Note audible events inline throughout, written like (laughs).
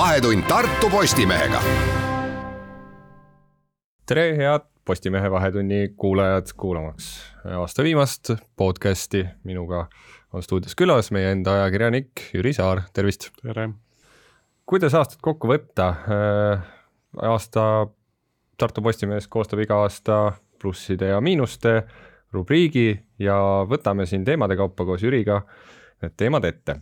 vahetund Tartu Postimehega. tere, head Postimehe Vahetunni kuulajad, kuulamaks aasta viimast podcasti. minuga on stuudios külas meie enda ajakirjanik Jüri Saar, tervist. tere. kuidas aastat kokku võtta? aasta Tartu Postimees koostab iga aasta plusside ja miinuste rubriigi ja võtame siin teemade kaupa koos Jüriga need teemad ette.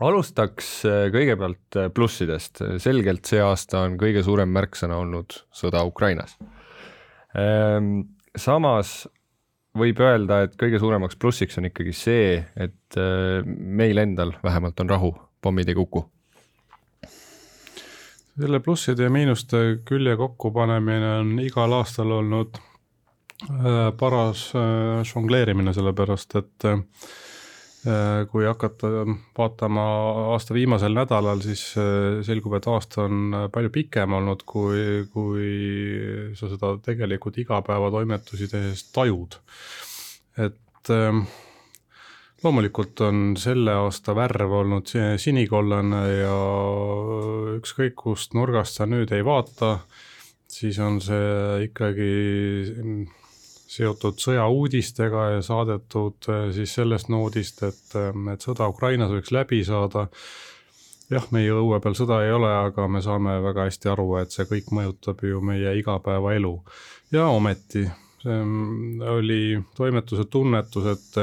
Alustaks äh, kõigepealt äh, plussidest, selgelt see aasta on kõige suurem märksõna olnud sõda Ukrainas. Ehm, samas võib öelda, et kõige suuremaks plussiks on ikkagi see, et äh, meil endal vähemalt on rahu, pommid ei kuku selle plusside ja miinuste külje kokkupanemine on igal aastal olnud paras žongleerimine, sellepärast et Äh, kui hakata vaatama aasta viimasel nädalal, siis äh, selgub, et aasta on palju pikem olnud, kui, kui sa seda tegelikult igapäevatoimetusi tehes tajud. et ähm, loomulikult on selle aasta värv olnud sinikollane ja ükskõik kust nurgast sa nüüd ei vaata, siis on see ikkagi seotud sõjauudistega ja saadetud äh, siis sellest noodist, et, äh, et sõda Ukrainas võiks läbi saada. jah, meie õue peal sõda ei ole, aga me saame väga hästi aru, et see kõik mõjutab ju meie igapäevaelu. ja ometi, see mm, oli toimetuse tunnetus, et,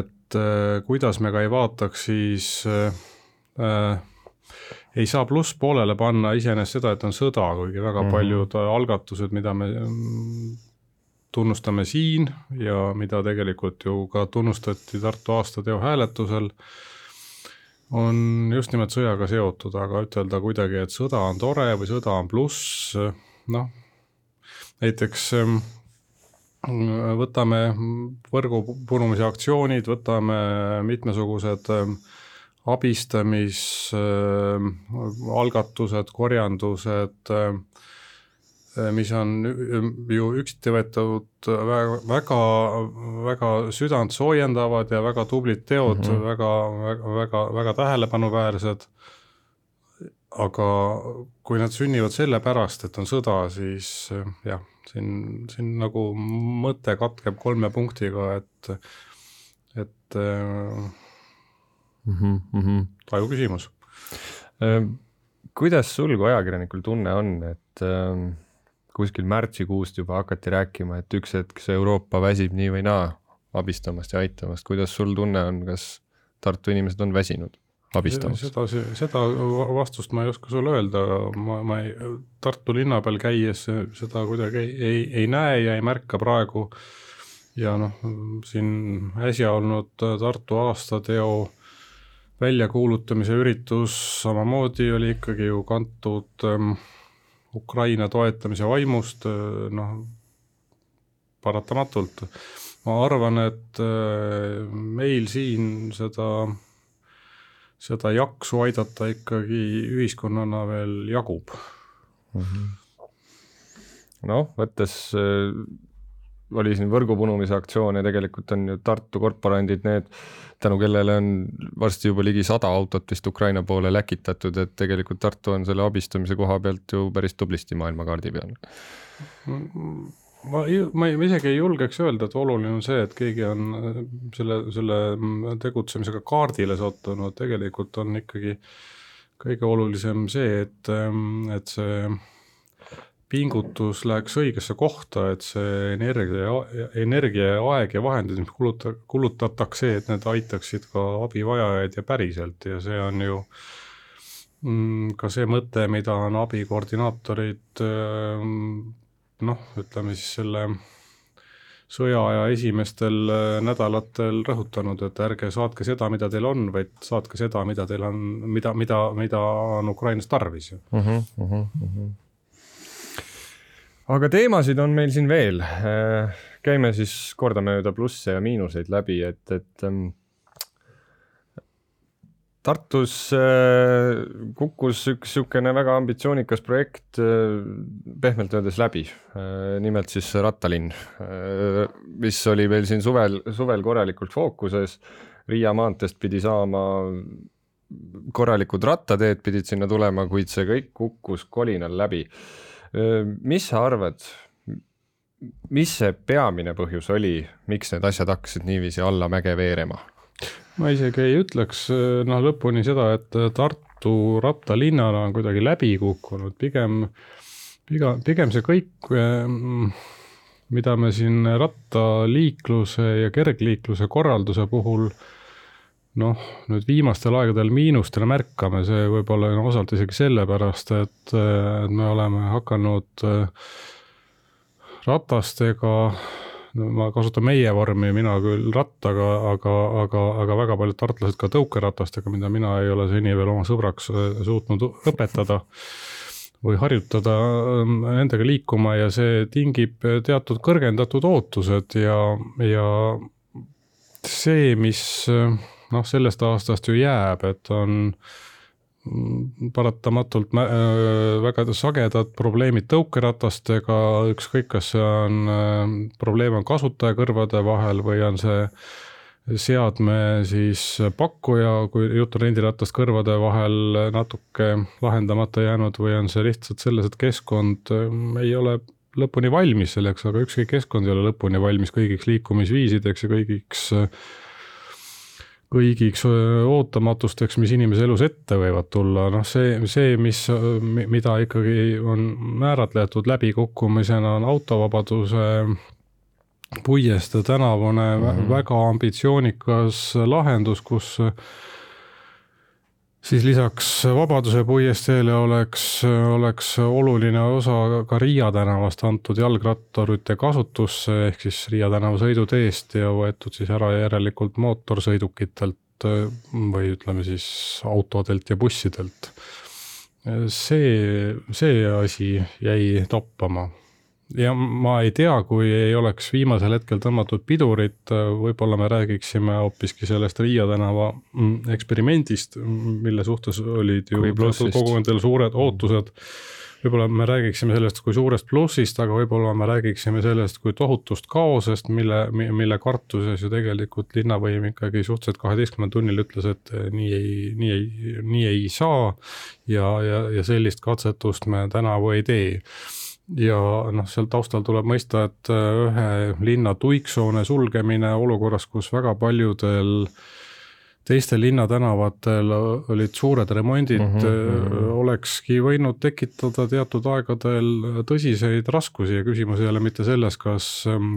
et äh, kuidas me ka ei vaataks, siis äh, ei saa plusspoolele panna iseenesest seda, et on sõda, kuigi väga mm -hmm. paljud algatused, mida me mm, tunnustame siin ja mida tegelikult ju ka tunnustati Tartu aastateo hääletusel, on just nimelt sõjaga seotud, aga ütelda kuidagi, et sõda on tore või sõda on pluss, noh, näiteks ähm, võtame võrgu purumise aktsioonid, võtame mitmesugused ähm, abistamisalgatused, korjandused Äh, mis on äh, ju üksiti võetud väga, väga, väga südant soojendavad ja väga tublid teod mm, -hmm. väga, väga, väga, väga tähelepanuväärsed. aga kui nad sünnivad sellepärast, et on sõda, siis äh, jah, siin, siin nagu mõte katkeb kolme punktiga, et, et mm -hmm. taju küsimus. kuidas sul kui ajakirjanikul tunne on, et äh kuskil märtsikuust juba hakati rääkima, et üks hetk see Euroopa väsib nii või naa abistamast ja aitamast, kuidas sul tunne on, kas Tartu inimesed on väsinud abistamast? seda, seda vastust ma ei oska sulle öelda, ma, ma ei, Tartu linna peal käies seda kuidagi ei, ei, ei näe ja ei märka praegu. ja noh, siin äsja olnud Tartu aastateo väljakuulutamise üritus samamoodi oli ikkagi ju kantud ähm, Ukraina toetamise vaimust, noh, paratamatult. ma arvan, et äh, meil siin seda, seda jaksu aidata ikkagi ühiskonnana veel jagub mm -hmm.. noh, võttes äh, oli siin võrgu punumise aktsioon ja tegelikult on ju Tartu korporandid need, tänu kellele on varsti juba ligi sada autot vist Ukraina poole läkitatud, et tegelikult Tartu on selle abistamise koha pealt ju päris tublisti maailmakaardi peal. ma ma ei, ma isegi ei julgeks öelda, et oluline on see, et keegi on äh, selle, selle tegutsemisega kaardile sattunud, tegelikult on ikkagi kõige olulisem see, et, ähm, et see pingutus läheks õigesse kohta, et see energia, energia ja aeg ja vahendid, mis kuluta-, kulutatakse, et need aitaksid ka abivajajaid ja päriselt. Ja see on ju mm, ka see mõte, mida on abikoordinaatorid mm, noh, ütleme siis selle sõjaaja esimestel nädalatel rõhutanud, et ärge saatke seda, mida teil on, vaid saatke seda, mida teil on, mida, mida, mida on Ukrainas tarvis ju. Uh -huh, uh -huh aga teemasid on meil siin veel. Äh, käime siis kordamööda plusse ja miinuseid läbi, et, et ähm, Tartus äh, kukkus üks niisugune väga ambitsioonikas projekt äh, pehmelt öeldes läbi. nimelt siis Rattalinn, mis oli meil siin suvel, suvel korralikult fookuses. Riia maanteest pidi saama korralikud rattateed pidid sinna tulema, kuid see kõik kukkus kolinal läbi. Mis sa arvad, mis see peamine põhjus oli, miks need asjad hakkasid niiviisi allamäge veerema? ma isegi ei ütleks noh, lõpuni seda, et Tartu rattalinnana on kuidagi läbi kukkunud, pigem, pigem, pigem see kõik mida me siin rattaliikluse ja kergliikluse korralduse puhul noh, nüüd viimastel aegadel miinustena märkame, see võib olla no, osalt isegi sellepärast, et, et me oleme hakanud äh, ratastega, ma kasutan meie vormi, mina küll rattaga, aga, aga, aga väga paljud tartlased ka tõukeratastega, mida mina ei ole seni veel oma sõbraks äh, suutnud õpetada või harjutada ähm, nendega liikuma ja see tingib teatud kõrgendatud ootused ja, ja see, mis noh, sellest aastast ju jääb, et on paratamatult väga sagedad probleemid tõukeratastega, ükskõik, kas see on, äh, probleem on kasutajakõrvade vahel või on see seadme siis pakkuja, kui jutt on rendiratast kõrvade vahel natuke lahendamata jäänud või on see lihtsalt selles, et keskkond ähm, ei ole lõpuni valmis selleks, aga ükski keskkond ei ole lõpuni valmis kõigiks liikumisviisideks ja kõigiks kõigiks ootamatusteks, mis inimese elus ette võivad tulla, noh, see, see, mis, mida ikkagi on määratletud läbikukkumisena, on autovabaduse Puiestee tänavune mm -hmm. väga ambitsioonikas lahendus, kus siis lisaks Vabaduse puiesteele oleks, oleks oluline osa ka Riia tänavast antud jalgratturite kasutusse, ehk siis Riia tänava sõiduteest ja võetud siis ära järelikult mootorsõidukitelt või ütleme siis autodelt ja bussidelt. see, see asi jäi toppama ja ma ei tea, kui ei oleks viimasel hetkel tõmmatud pidurit, võib-olla me räägiksime hoopiski sellest Riia tänava mm, eksperimendist, mille suhtes olid ju kogukondadel suured ootused. võib-olla me räägiksime sellest kui suurest plussist, aga võib-olla me räägiksime sellest kui tohutust kaosest, mille, mille kartuses ju tegelikult linnavõim ikkagi suhteliselt kaheteistkümnendal tunnil ütles, et nii ei, nii ei, nii ei saa. ja, ja, ja sellist katsetust me tänavu ei tee ja noh, seal taustal tuleb mõista, et äh, ühe linna tuiksoone sulgemine olukorras, kus väga paljudel teistel linnatänavatel olid suured remondid mm, -hmm. olekski võinud tekitada teatud aegadel tõsiseid raskusi ja küsimus ei ole mitte selles, kas,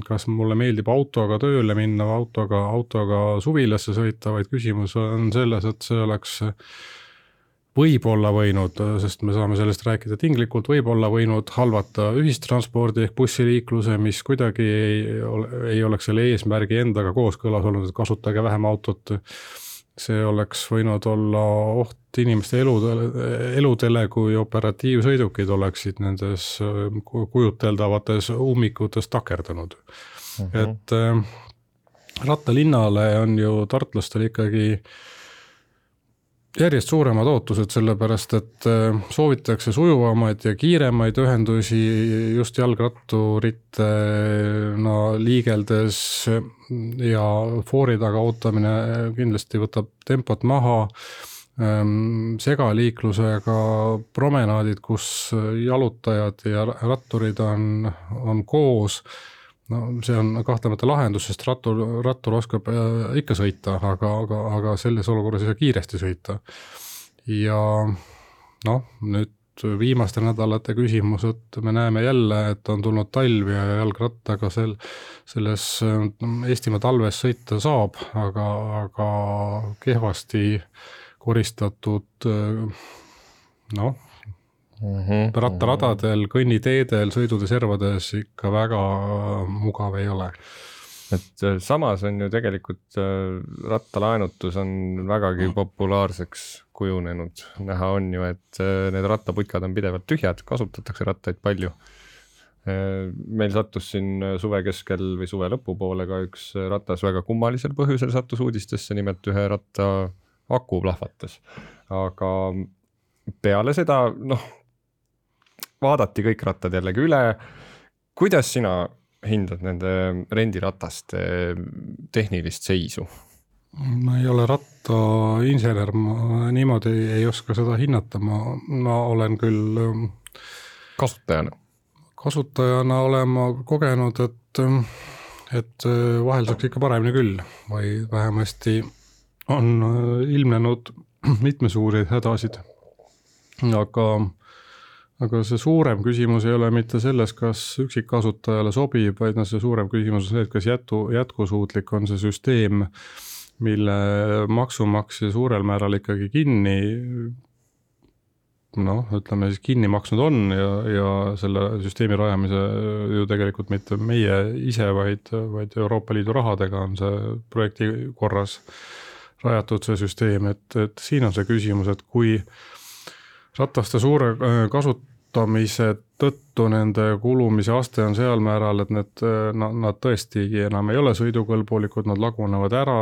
kas mulle meeldib autoga tööle minna autoga, autoga suvilasse sõita, vaid küsimus on selles, et see oleks võib-olla võinud, sest me saame sellest rääkida tinglikult, võib-olla võinud halvata ühistranspordi ehk bussiliikluse, mis kuidagi ei, ei oleks selle eesmärgi endaga kooskõlas olnud, et kasutage vähem autot. see oleks võinud olla oht inimeste eludele, eludele, kui operatiivsõidukid oleksid nendes kujuteldavates ummikutes takerdunud mm. -hmm. et äh, rattalinnale on ju tartlastel ikkagi äh, järjest suuremad ootused, sellepärast et äh, soovitakse sujuvamaid ja kiiremaid ühendusi just jalgratturite no liigeldes ja foori taga ootamine kindlasti võtab tempot maha ähm, segaliiklusega promenaadid, kus jalutajad ja ratturid on, on koos no see on kahtlemata lahendus, sest rattur, rattur oskab äh, ikka sõita, aga, aga, aga selles olukorras ei saa kiiresti sõita. ja noh, nüüd viimaste nädalate küsimus, et me näeme jälle, et on tulnud talv ja jalgrattaga sel, selles Eestimaa talves sõita saab, aga, aga kehvasti koristatud noh, mm -hmm. rattaradadel, kõnniteedel, sõidutee servades ikka väga mugav ei ole et äh, samas on ju tegelikult äh, rattalaenutus on vägagi populaarseks kujunenud, näha on ju, et äh, need rattaputkad on pidevalt tühjad, kasutatakse rattaid palju. meil sattus siin suve keskel või suve lõpupoole ka üks ratas väga kummalisel põhjusel sattus uudistesse, nimelt ühe ratta aku plahvatas. aga peale seda, noh, vaadati kõik rattad jällegi üle. kuidas sina hindad nende rendirataste tehnilist seisu? ma ei ole rattainsener, ma niimoodi ei oska seda hinnata, ma, ma olen küll ähm, kasutajana? kasutajana olen ma kogenud, et, et äh, vahel saaks ikka paremini küll või vähemasti on äh, ilmnenud (clears throat) mitmesuguseid hädasid. aga, aga see suurem küsimus ei ole mitte selles, kas üksikkasutajale sobib, vaid noh, see suurem küsimus on see, et kas jätku, jätkusuutlik on see süsteem, mille maksumaksja suurel määral ikkagi kinni noh, ütleme siis kinni maksnud on ja, ja selle süsteemi rajamise ju tegelikult mitte meie ise, vaid, vaid Euroopa Liidu rahadega on see projekti korras rajatud, see süsteem, et, et siin on see küsimus, et kui rataste suure äh, kasutamise tõttu nende kulumise aste on seal määral, et need, nad, nad tõesti enam ei ole sõidukõlbulikud, nad lagunevad ära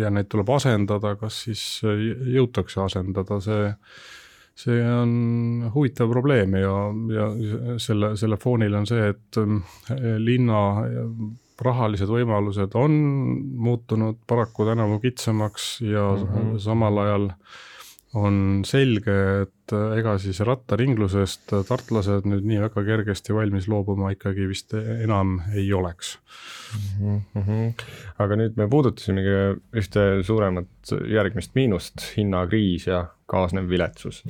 ja neid tuleb asendada, kas siis jõutakse asendada, see see on huvitav probleem ja, ja selle, selle foonil on see, et eh, linna rahalised võimalused on muutunud paraku tänavu kitsamaks ja mm -hmm. samal ajal on selge, et ega siis rattaringlusest tartlased nüüd nii väga kergesti valmis loobuma ikkagi vist enam ei oleks mm. -hmm. aga nüüd me puudutasimegi ühte suuremat järgmist miinust, hinnakriis ja kaasnev viletsus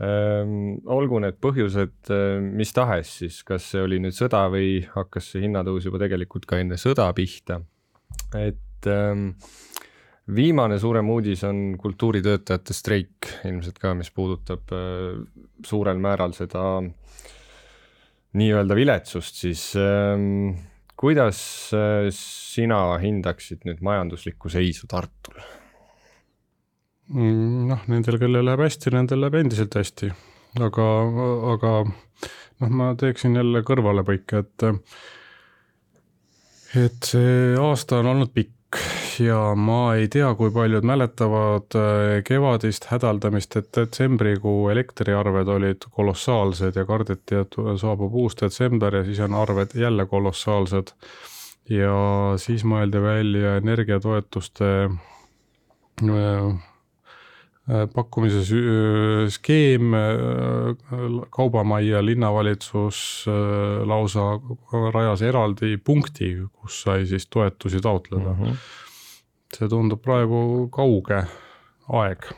ähm,. olgu need põhjused äh, mis tahes, siis kas see oli nüüd sõda või hakkas see hinnatõus juba tegelikult ka enne sõda pihta, et ähm, viimane suurem uudis on kultuuritöötajate streik ilmselt ka, mis puudutab äh, suurel määral seda nii-öelda viletsust, siis ähm, kuidas äh, sina hindaksid nüüd majanduslikku seisu Tartul? Mm, noh, nendel, kellel läheb hästi, nendel läheb endiselt hästi, aga, aga noh, ma teeksin jälle kõrvalepõike, et et see aasta on olnud pikk ja ma ei tea, kui paljud mäletavad äh, kevadist hädaldamist, et detsembrikuu elektriarved olid kolossaalsed ja kardeti, et saabub uus detsember ja siis on arved jälle kolossaalsed. ja siis mõeldi välja energiatoetuste äh, Äh, pakkumise skeem, kaubamajja linnavalitsus lausa rajas eraldi punkti, kus sai siis toetusi taotleda mm. -hmm. See tundub praegu kauge aeg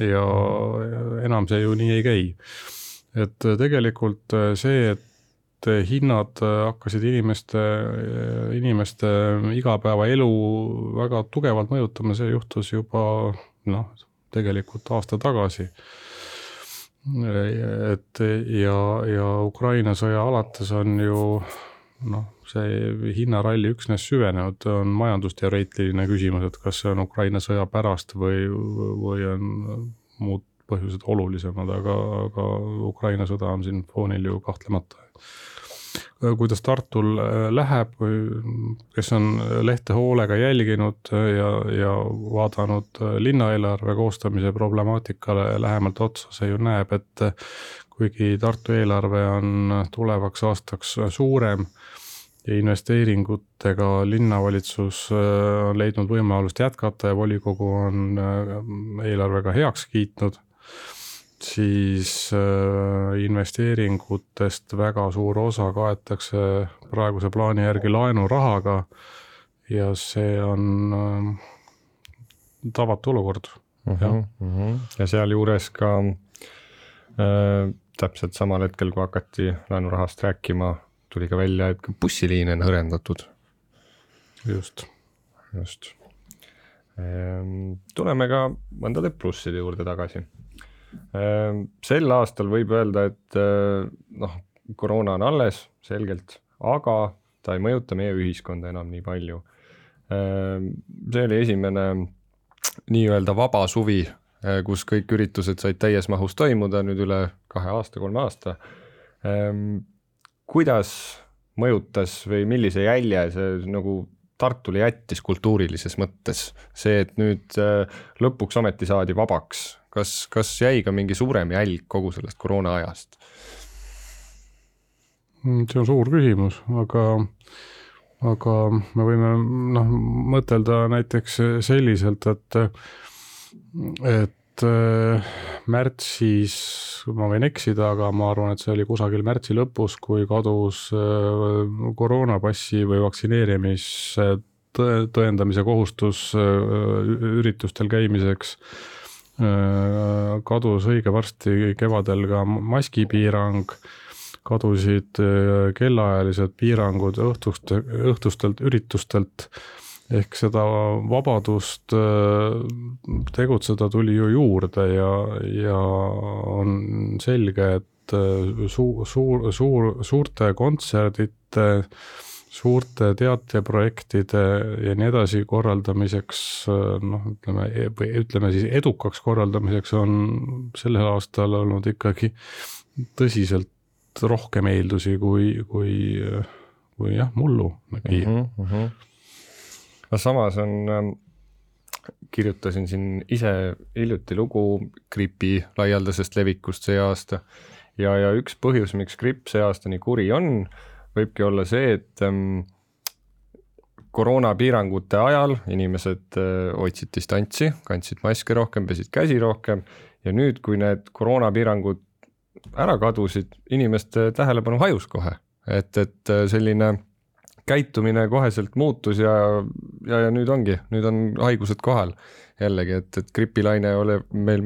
ja enam see ju nii ei käi. et tegelikult see, et hinnad hakkasid inimeste, inimeste igapäevaelu väga tugevalt mõjutama, see juhtus juba noh, tegelikult aasta tagasi. et ja, ja Ukraina sõja alates on ju noh, see hinnaralli üksnes süvenenud, on majandusteoreetiline küsimus, et kas see on Ukraina sõja pärast või, või on muud põhjused olulisemad, aga, aga Ukraina sõda on siin foonil ju kahtlemata. Äh, kuidas Tartul äh, läheb, kes on lehte hoolega jälginud äh, ja, ja vaadanud linnaeelarve koostamise problemaatikale lähemalt otsa, see ju näeb, et kuigi Tartu eelarve on tulevaks aastaks suurem ja investeeringutega linnavalitsus on leidnud võimalust jätkata ja volikogu on eelarve ka heaks kiitnud siis äh, investeeringutest väga suur osa kaetakse praeguse plaani järgi laenurahaga ja see on äh, tavatu olukord. -huh, jah uh -huh. ja sealjuures ka äh, täpselt samal hetkel, kui hakati laenurahast rääkima, tuli ka välja, et bussiliine on hõrendatud. just. just. Ehm, tuleme ka mõndade plusside juurde tagasi Ehm, sel aastal võib öelda, et eh, noh, koroona on alles selgelt, aga ta ei mõjuta meie ühiskonda enam nii palju. Ehm, see oli esimene nii-öelda vaba suvi, eh, kus kõik üritused said täies mahus toimuda nüüd üle kahe aasta, kolme aasta. Kuidas mõjutas või millise jälje see nagu Tartule jättis kultuurilises mõttes see, et nüüd eh, lõpuks ometi saadi vabaks kas, kas jäi ka mingi suurem jälg kogu sellest koroona ajast? Mm, see on suur küsimus, aga aga me võime noh, mõtelda näiteks selliselt, et, et äh, märtsis, ma võin eksida, aga ma arvan, et see oli kusagil märtsi lõpus, kui kadus äh, koroonapassi või vaktsineerimise tõe, tõendamise kohustus äh, üritustel käimiseks kadus õige varsti kevadel ka maskipiirang kadusid äh, kellaajalised piirangud õhtust, õhtustelt üritustelt ehk seda vabadust äh, tegutseda tuli ju juurde ja, ja on selge, et äh, suur, suur, suur, suurte kontserdite, suurte teatriprojektide ja nii edasi korraldamiseks noh, ütleme või ütleme siis edukaks korraldamiseks on sellel aastal olnud ikkagi tõsiselt rohkem eeldusi kui, kui, kui jah, mullu mm. -hmm, mm -hmm. No samas on ähm,, kirjutasin siin ise hiljuti lugu gripi laialdasest levikust see aasta. Ja, ja üks põhjus, miks gripp see aasta nii kuri on, võibki olla see, et ähm, koroonapiirangute ajal inimesed äh, hoidsid distantsi, kandsid maske rohkem, pesid käsi rohkem. Ja nüüd, kui need koroonapiirangud ära kadusid, inimeste tähelepanu hajus kohe, et, et äh, selline käitumine koheselt muutus ja, ja, ja nüüd ongi, nüüd on haigused kohal jällegi, et, et gripilaine oli meil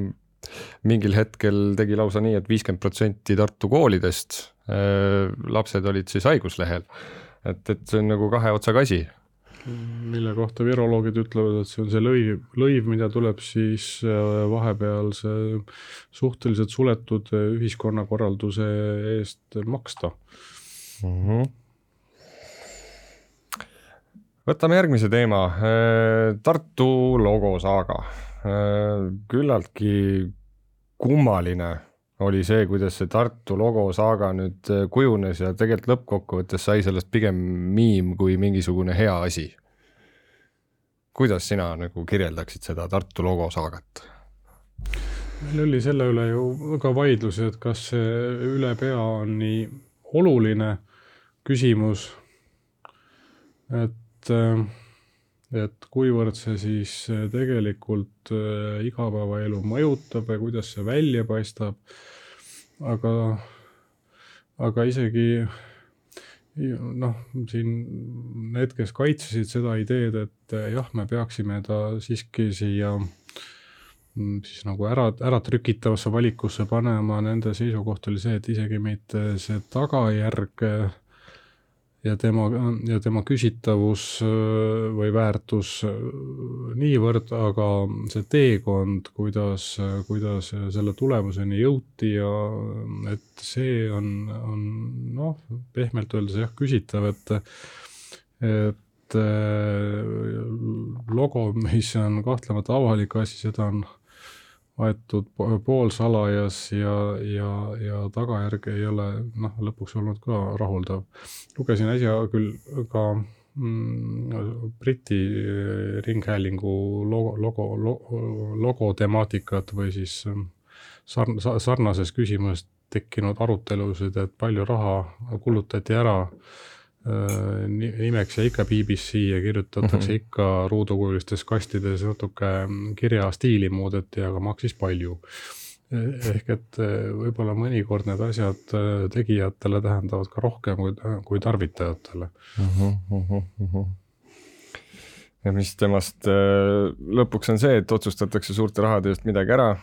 mingil hetkel tegi lausa nii et, et viiskümmend protsenti Tartu koolidest äh, lapsed olid siis haiguslehel. et, et see on nagu kahe otsaga asi mille kohta viroloogid ütlevad, et see on see lõiv, lõiv, mida tuleb siis äh, vahepealse suhteliselt suletud äh, ühiskonnakorralduse eest maksta mm. -hmm. Võtame järgmise teema, äh, Tartu logosaaga. küllaltki kummaline oli see, kuidas see Tartu logosaaga nüüd äh, kujunes ja tegelikult lõppkokkuvõttes sai sellest pigem miim kui mingisugune hea asi. kuidas sina nagu kirjeldaksid seda Tartu logosaagat? meil oli selle üle ju ka vaidlusi, et kas see üle pea on nii oluline küsimus, et, äh, et kuivõrd see siis äh, tegelikult igapäevaelu mõjutab ja kuidas see välja paistab aga, aga isegi noh, siin need, kes kaitsesid seda ideed, et jah, me peaksime ta siiski siia mm, siis nagu ära, äratrükitavasse valikusse panema, nende seisukoht oli see, et isegi mitte see tagajärg ja tema, ja tema küsitavus äh, või väärtus äh, niivõrd, aga see teekond, kuidas, kuidas selle tulemuseni jõuti ja et see on, on noh, pehmelt öeldes jah, küsitav, et, et äh, logo, mis on kahtlemata avalik asi, seda on aetud poolsalajas ja, ja, ja tagajärg ei ole noh, lõpuks olnud ka rahuldav. lugesin äsja küll ka mm, Briti ringhäälingu logo, logo, logo, logo temaatikat või siis mm, sarn-, sarnases küsimuses tekkinud arutelusid, et palju raha kulutati ära nimeks ja ikka BBC ja kirjutatakse mm -hmm. ikka ruudukujulistes kastides natuke kirjastiili muudeti, aga maksis palju. ehk et äh, võib-olla mõnikord need asjad äh, tegijatele tähendavad ka rohkem kui, kui tarvitajatele mm. -hmm. ja mis temast lõpuks on see, et otsustatakse suurte rahade eest midagi ära,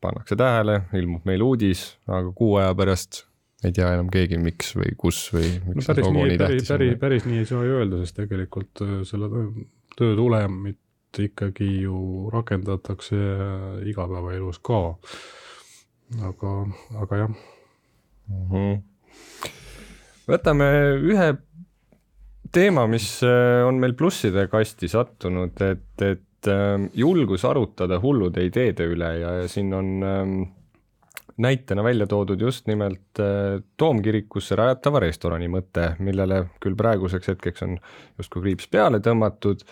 pannakse tähele, ilmub meil uudis, aga kuu aja pärast ei tea enam keegi, miks või kus või miks no päris nii, päris, päris, päris nii ei saa ju öelda, sest tegelikult äh, selle töö tulemit ikkagi ju rakendatakse igapäevaelus ka. aga, aga jah mm. -hmm. võtame ühe teema, mis äh, on meil plusside kasti sattunud, et, et äh, julgus arutada hullude ideede üle ja, ja siin on ähm, näitena välja toodud just nimelt äh, Toomkirikusse rajatava restorani mõte, millele küll praeguseks hetkeks on justkui kriips peale tõmmatud,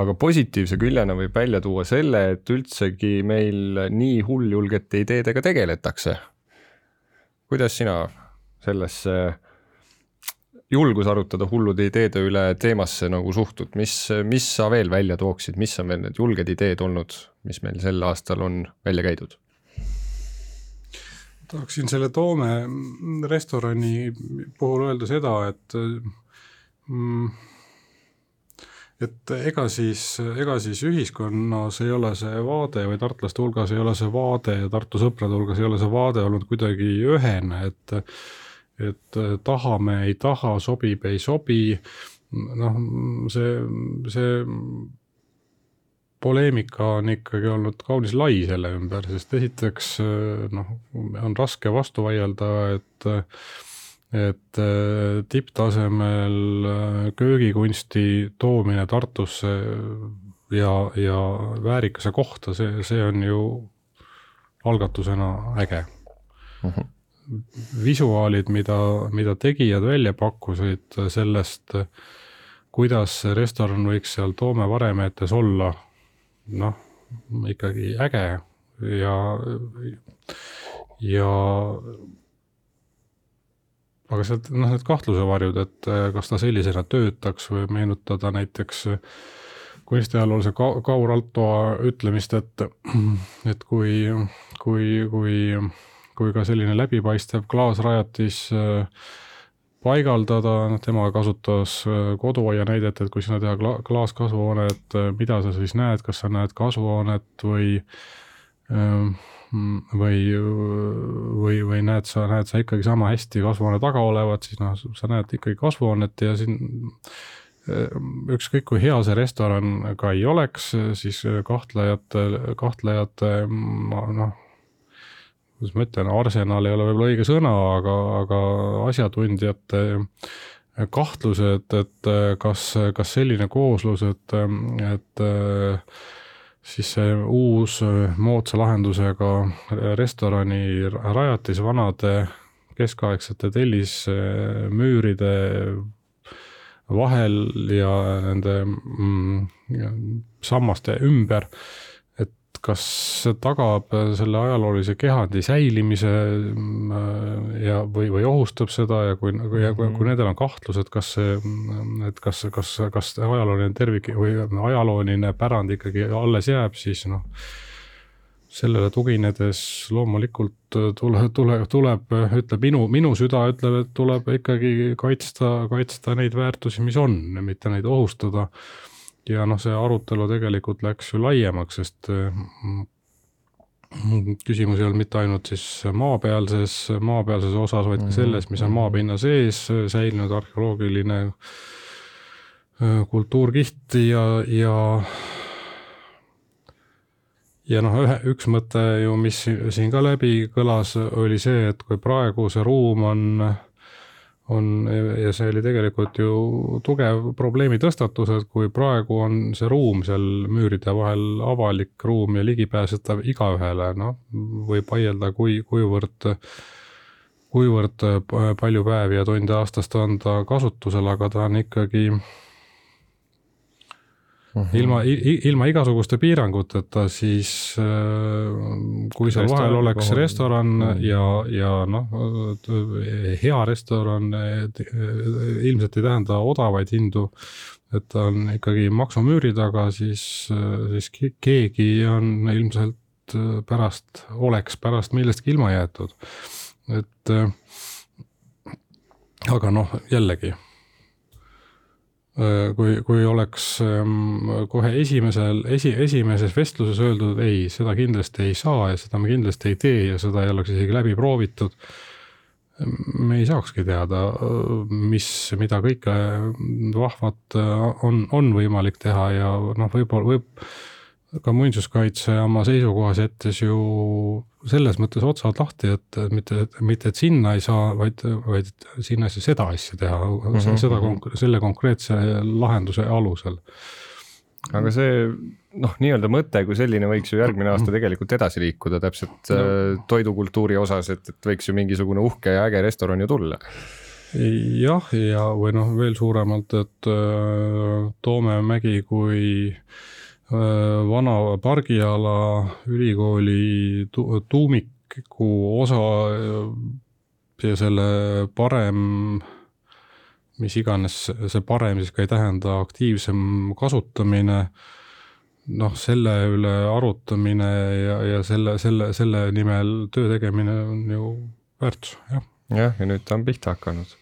aga positiivse küljena võib välja tuua selle, et üldsegi meil nii hulljulgete ideedega tegeletakse. kuidas sina sellesse julgus arutada hullude ideede üle teemasse nagu suhtud, mis, mis sa veel välja tooksid, mis on veel need julged ideed olnud, mis meil sel aastal on välja käidud? Tahaksin selle Toome restorani puhul öelda seda, et mm, et ega siis, ega siis ühiskonnas ei ole see vaade või tartlaste hulgas ei ole see vaade ja Tartu sõprade hulgas ei ole see vaade olnud kuidagi ühene, et et tahame, ei taha, sobib, ei sobi, noh, see, see poleemika on ikkagi olnud kaunis lai selle ümber, sest esiteks noh, on raske vastu vaielda, et et tipptasemel köögikunsti toomine Tartusse ja, ja väärikuse kohta, see, see on ju algatusena äge. Mhm. -huh visuaalid, mida, mida tegijad välja pakkusid sellest, kuidas restoran võiks seal Toome varemeetes olla, noh, ikkagi äge ja, ja aga sealt noh, need kahtlusevarjud, et kas ta sellisena töötaks või meenutada näiteks kunstiajaloolase Kaur Altoa ütlemist, et, et kui, kui, kui kui ka selline läbipaistev klaasrajatis äh, paigaldada, noh tema kasutas äh, koduaia näidet, et kui sinna teha kla-, klaaskasvuhoonet, äh, mida sa siis näed, kas sa näed kasvuhoonet või ähm, või, või, või näed sa, näed sa ikkagi sama hästi kasvuhoone taga olevat, siis noh, sa näed ikkagi kasvuhoonet ja siin ükskõik kui hea see restoran ka ei oleks, siis kahtlejate, kahtlejate noh, kuidas ma ütlen, arsenal ei ole võib-olla õige sõna, aga, aga asjatundjate kahtlused, et kas, kas selline kooslus, et, et siis see uus moodsa lahendusega restorani rajatis vanade keskaegsete tellismüüride vahel ja nende mm, sammaste ümber kas see tagab selle ajaloolise kehandi säilimise äh, ja, või, või ohustab seda ja kui, ja kui, kui nendel on kahtlused, kas see, et kas, kas, kas ajalooline tervik või ajalooline pärand ikkagi alles jääb, siis noh, sellele tuginedes loomulikult tule, tule, tuleb, ütleb minu, minu süda ütleb, et tuleb ikkagi kaitsta, kaitsta neid väärtusi, mis on, mitte neid ohustada ja noh, see arutelu tegelikult läks ju laiemaks, sest mm, küsimus ei olnud mitte ainult siis maapealses, maapealses osas, vaid ka mhm, selles, mis on mhm. maapinna sees säilinud arheoloogiline äh, kultuurkiht ja, ja ja noh, ühe, üks mõte ju, mis siin ka läbi kõlas, oli see, et kui praegu see ruum on on ja see oli tegelikult ju tugev probleemi tõstatus, et kui praegu on see ruum seal müüride vahel avalik ruum ja ligipääsetav igaühele, noh, võib vaielda, kui, kuivõrd, kuivõrd palju päevi ja tunde aastas ta on ta kasutusel, aga ta on ikkagi Mm -hmm. ilma, ilma igasuguste piiranguteta, siis äh, kui seal vahel oleks kohal. restoran mm -hmm. ja, ja noh, hea restoran ilmselt ei tähenda odavaid hindu, et ta on ikkagi maksumüüri taga, siis, siis keegi on ilmselt pärast, oleks pärast millestki ilma jäetud. et aga noh, jällegi Äh, kui, kui oleks ähm, kohe esimesel, esi, esimeses vestluses öeldud, ei, seda kindlasti ei saa ja seda me kindlasti ei tee ja seda ei oleks isegi läbi proovitud, me ei saakski teada, mis, mida kõike vahvat äh, on, on võimalik teha ja noh, võib-olla võib ka muinsuskaitse oma seisukohas jättis ju selles mõttes otsad lahti, et mitte, mitte et sinna ei saa, vaid, vaid sinna ei saa seda asja teha mm, -hmm. seda, mhm. selle konkreetse lahenduse alusel. aga see noh, nii-öelda mõte kui selline võiks ju järgmine aasta tegelikult edasi liikuda täpselt no. Äh, toidukultuuri osas, et, et võiks ju mingisugune uhke ja äge restoran ju tulla jah, ja või noh, veel suuremalt, et äh, Toome mägi kui Äh, vana pargiala ülikooli tu tuumiku osa ja selle parem mis iganes see parem siis ka ei tähenda, aktiivsem kasutamine, noh, selle üle arutamine ja, ja selle, selle, selle nimel töö tegemine on ju väärtus, jah. jah, ja nüüd ta on pihta hakanud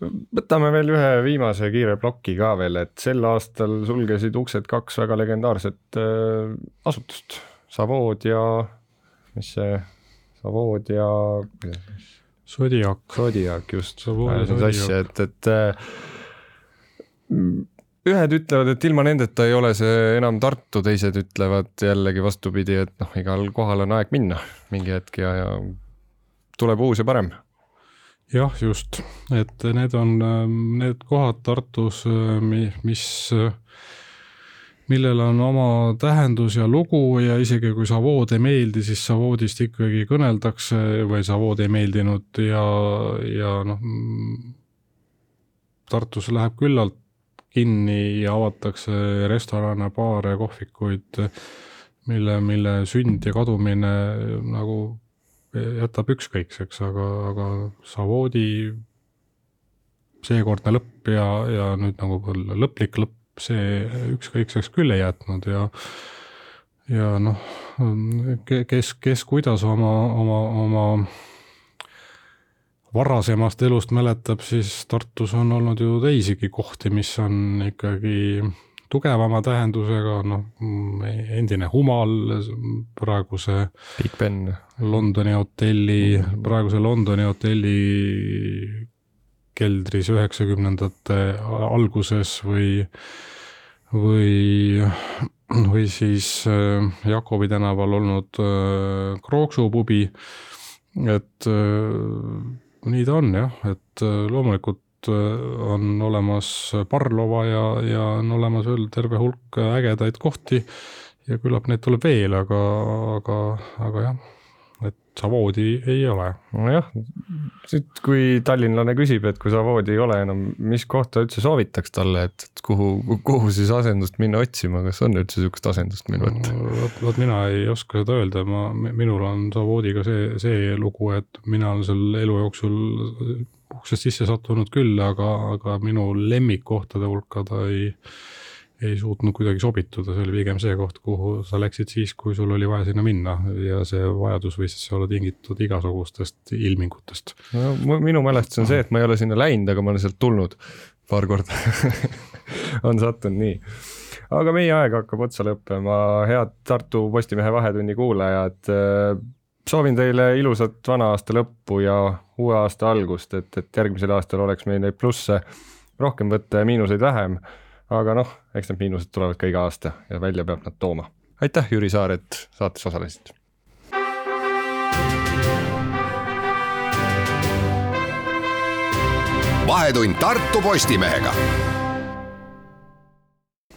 võtame veel ühe viimase kiire ploki ka veel, et sel aastal sulgesid uksed kaks väga legendaarset äh, asutust, Savood ja mis see, Savood ja. Zodiac. Zodiac just, ajasin sassi, et, et äh, ühed ütlevad, et ilma nendeta ei ole see enam Tartu, teised ütlevad jällegi vastupidi, et noh, igal kohal on aeg minna mingi hetk ja, ja tuleb uus ja parem jah, just, et need on need kohad Tartus, mis, millel on oma tähendus ja lugu ja isegi kui Savood ei meeldi, siis Savoodist ikkagi kõneldakse või Savood ei meeldinud ja, ja noh, Tartus läheb küllalt kinni ja avatakse restorane, baare, kohvikuid, mille, mille sünd ja kadumine nagu jätab ükskõikseks, aga, aga Savoodi seekordne lõpp ja, ja nüüd nagu lõplik lõpp, see ükskõikseks küll ei jätnud ja ja noh, kes, kes kuidas oma, oma, oma varasemast elust mäletab, siis Tartus on olnud ju teisigi kohti, mis on ikkagi tugevama tähendusega, noh, endine Humal, praeguse Big Ben. Londoni hotelli, praeguse Londoni hotelli keldris üheksakümnendate alguses või, või, või siis äh, Jakobi tänaval olnud äh, Krooksu pubi, et äh, nii ta on jah, et loomulikult on olemas Parlova ja, ja on olemas veel terve hulk ägedaid kohti ja küllap neid tuleb veel, aga, aga, aga jah, et Savoodi ei ole. nojah, siit kui tallinlane küsib, et kui Savoodi ei ole enam, mis kohta üldse soovitaks talle, et, et kuhu, kuhu siis asendust minna otsima, kas on üldse niisugust asendust meil võtta? vot, vot mina ei oska seda öelda, ma, minul on Savoodiga see, see lugu, et mina olen seal elu jooksul uksest sisse sattunud küll, aga, aga minu lemmikkohtade hulka ta ei, ei suutnud kuidagi sobituda, see oli pigem see koht, kuhu sa läksid siis, kui sul oli vaja sinna minna. Ja see vajadus võis siis olla tingitud igasugustest ilmingutest. no minu mälestus on see, et ma ei ole sinna läinud, aga ma olen sealt tulnud paar korda. (laughs) On sattunud nii. Aga meie aeg hakkab otsa lõppema, head Tartu Postimehe Vahetunni kuulajad soovin teile ilusat vana aasta lõppu ja uue aasta algust, et, et järgmisel aastal oleks meil neid plusse rohkem võtta ja miinuseid vähem. aga noh, eks need miinused tulevad ka iga aasta ja välja peab nad tooma. aitäh, Jüri Saar, et saates osalesid. vahetund Tartu Postimehega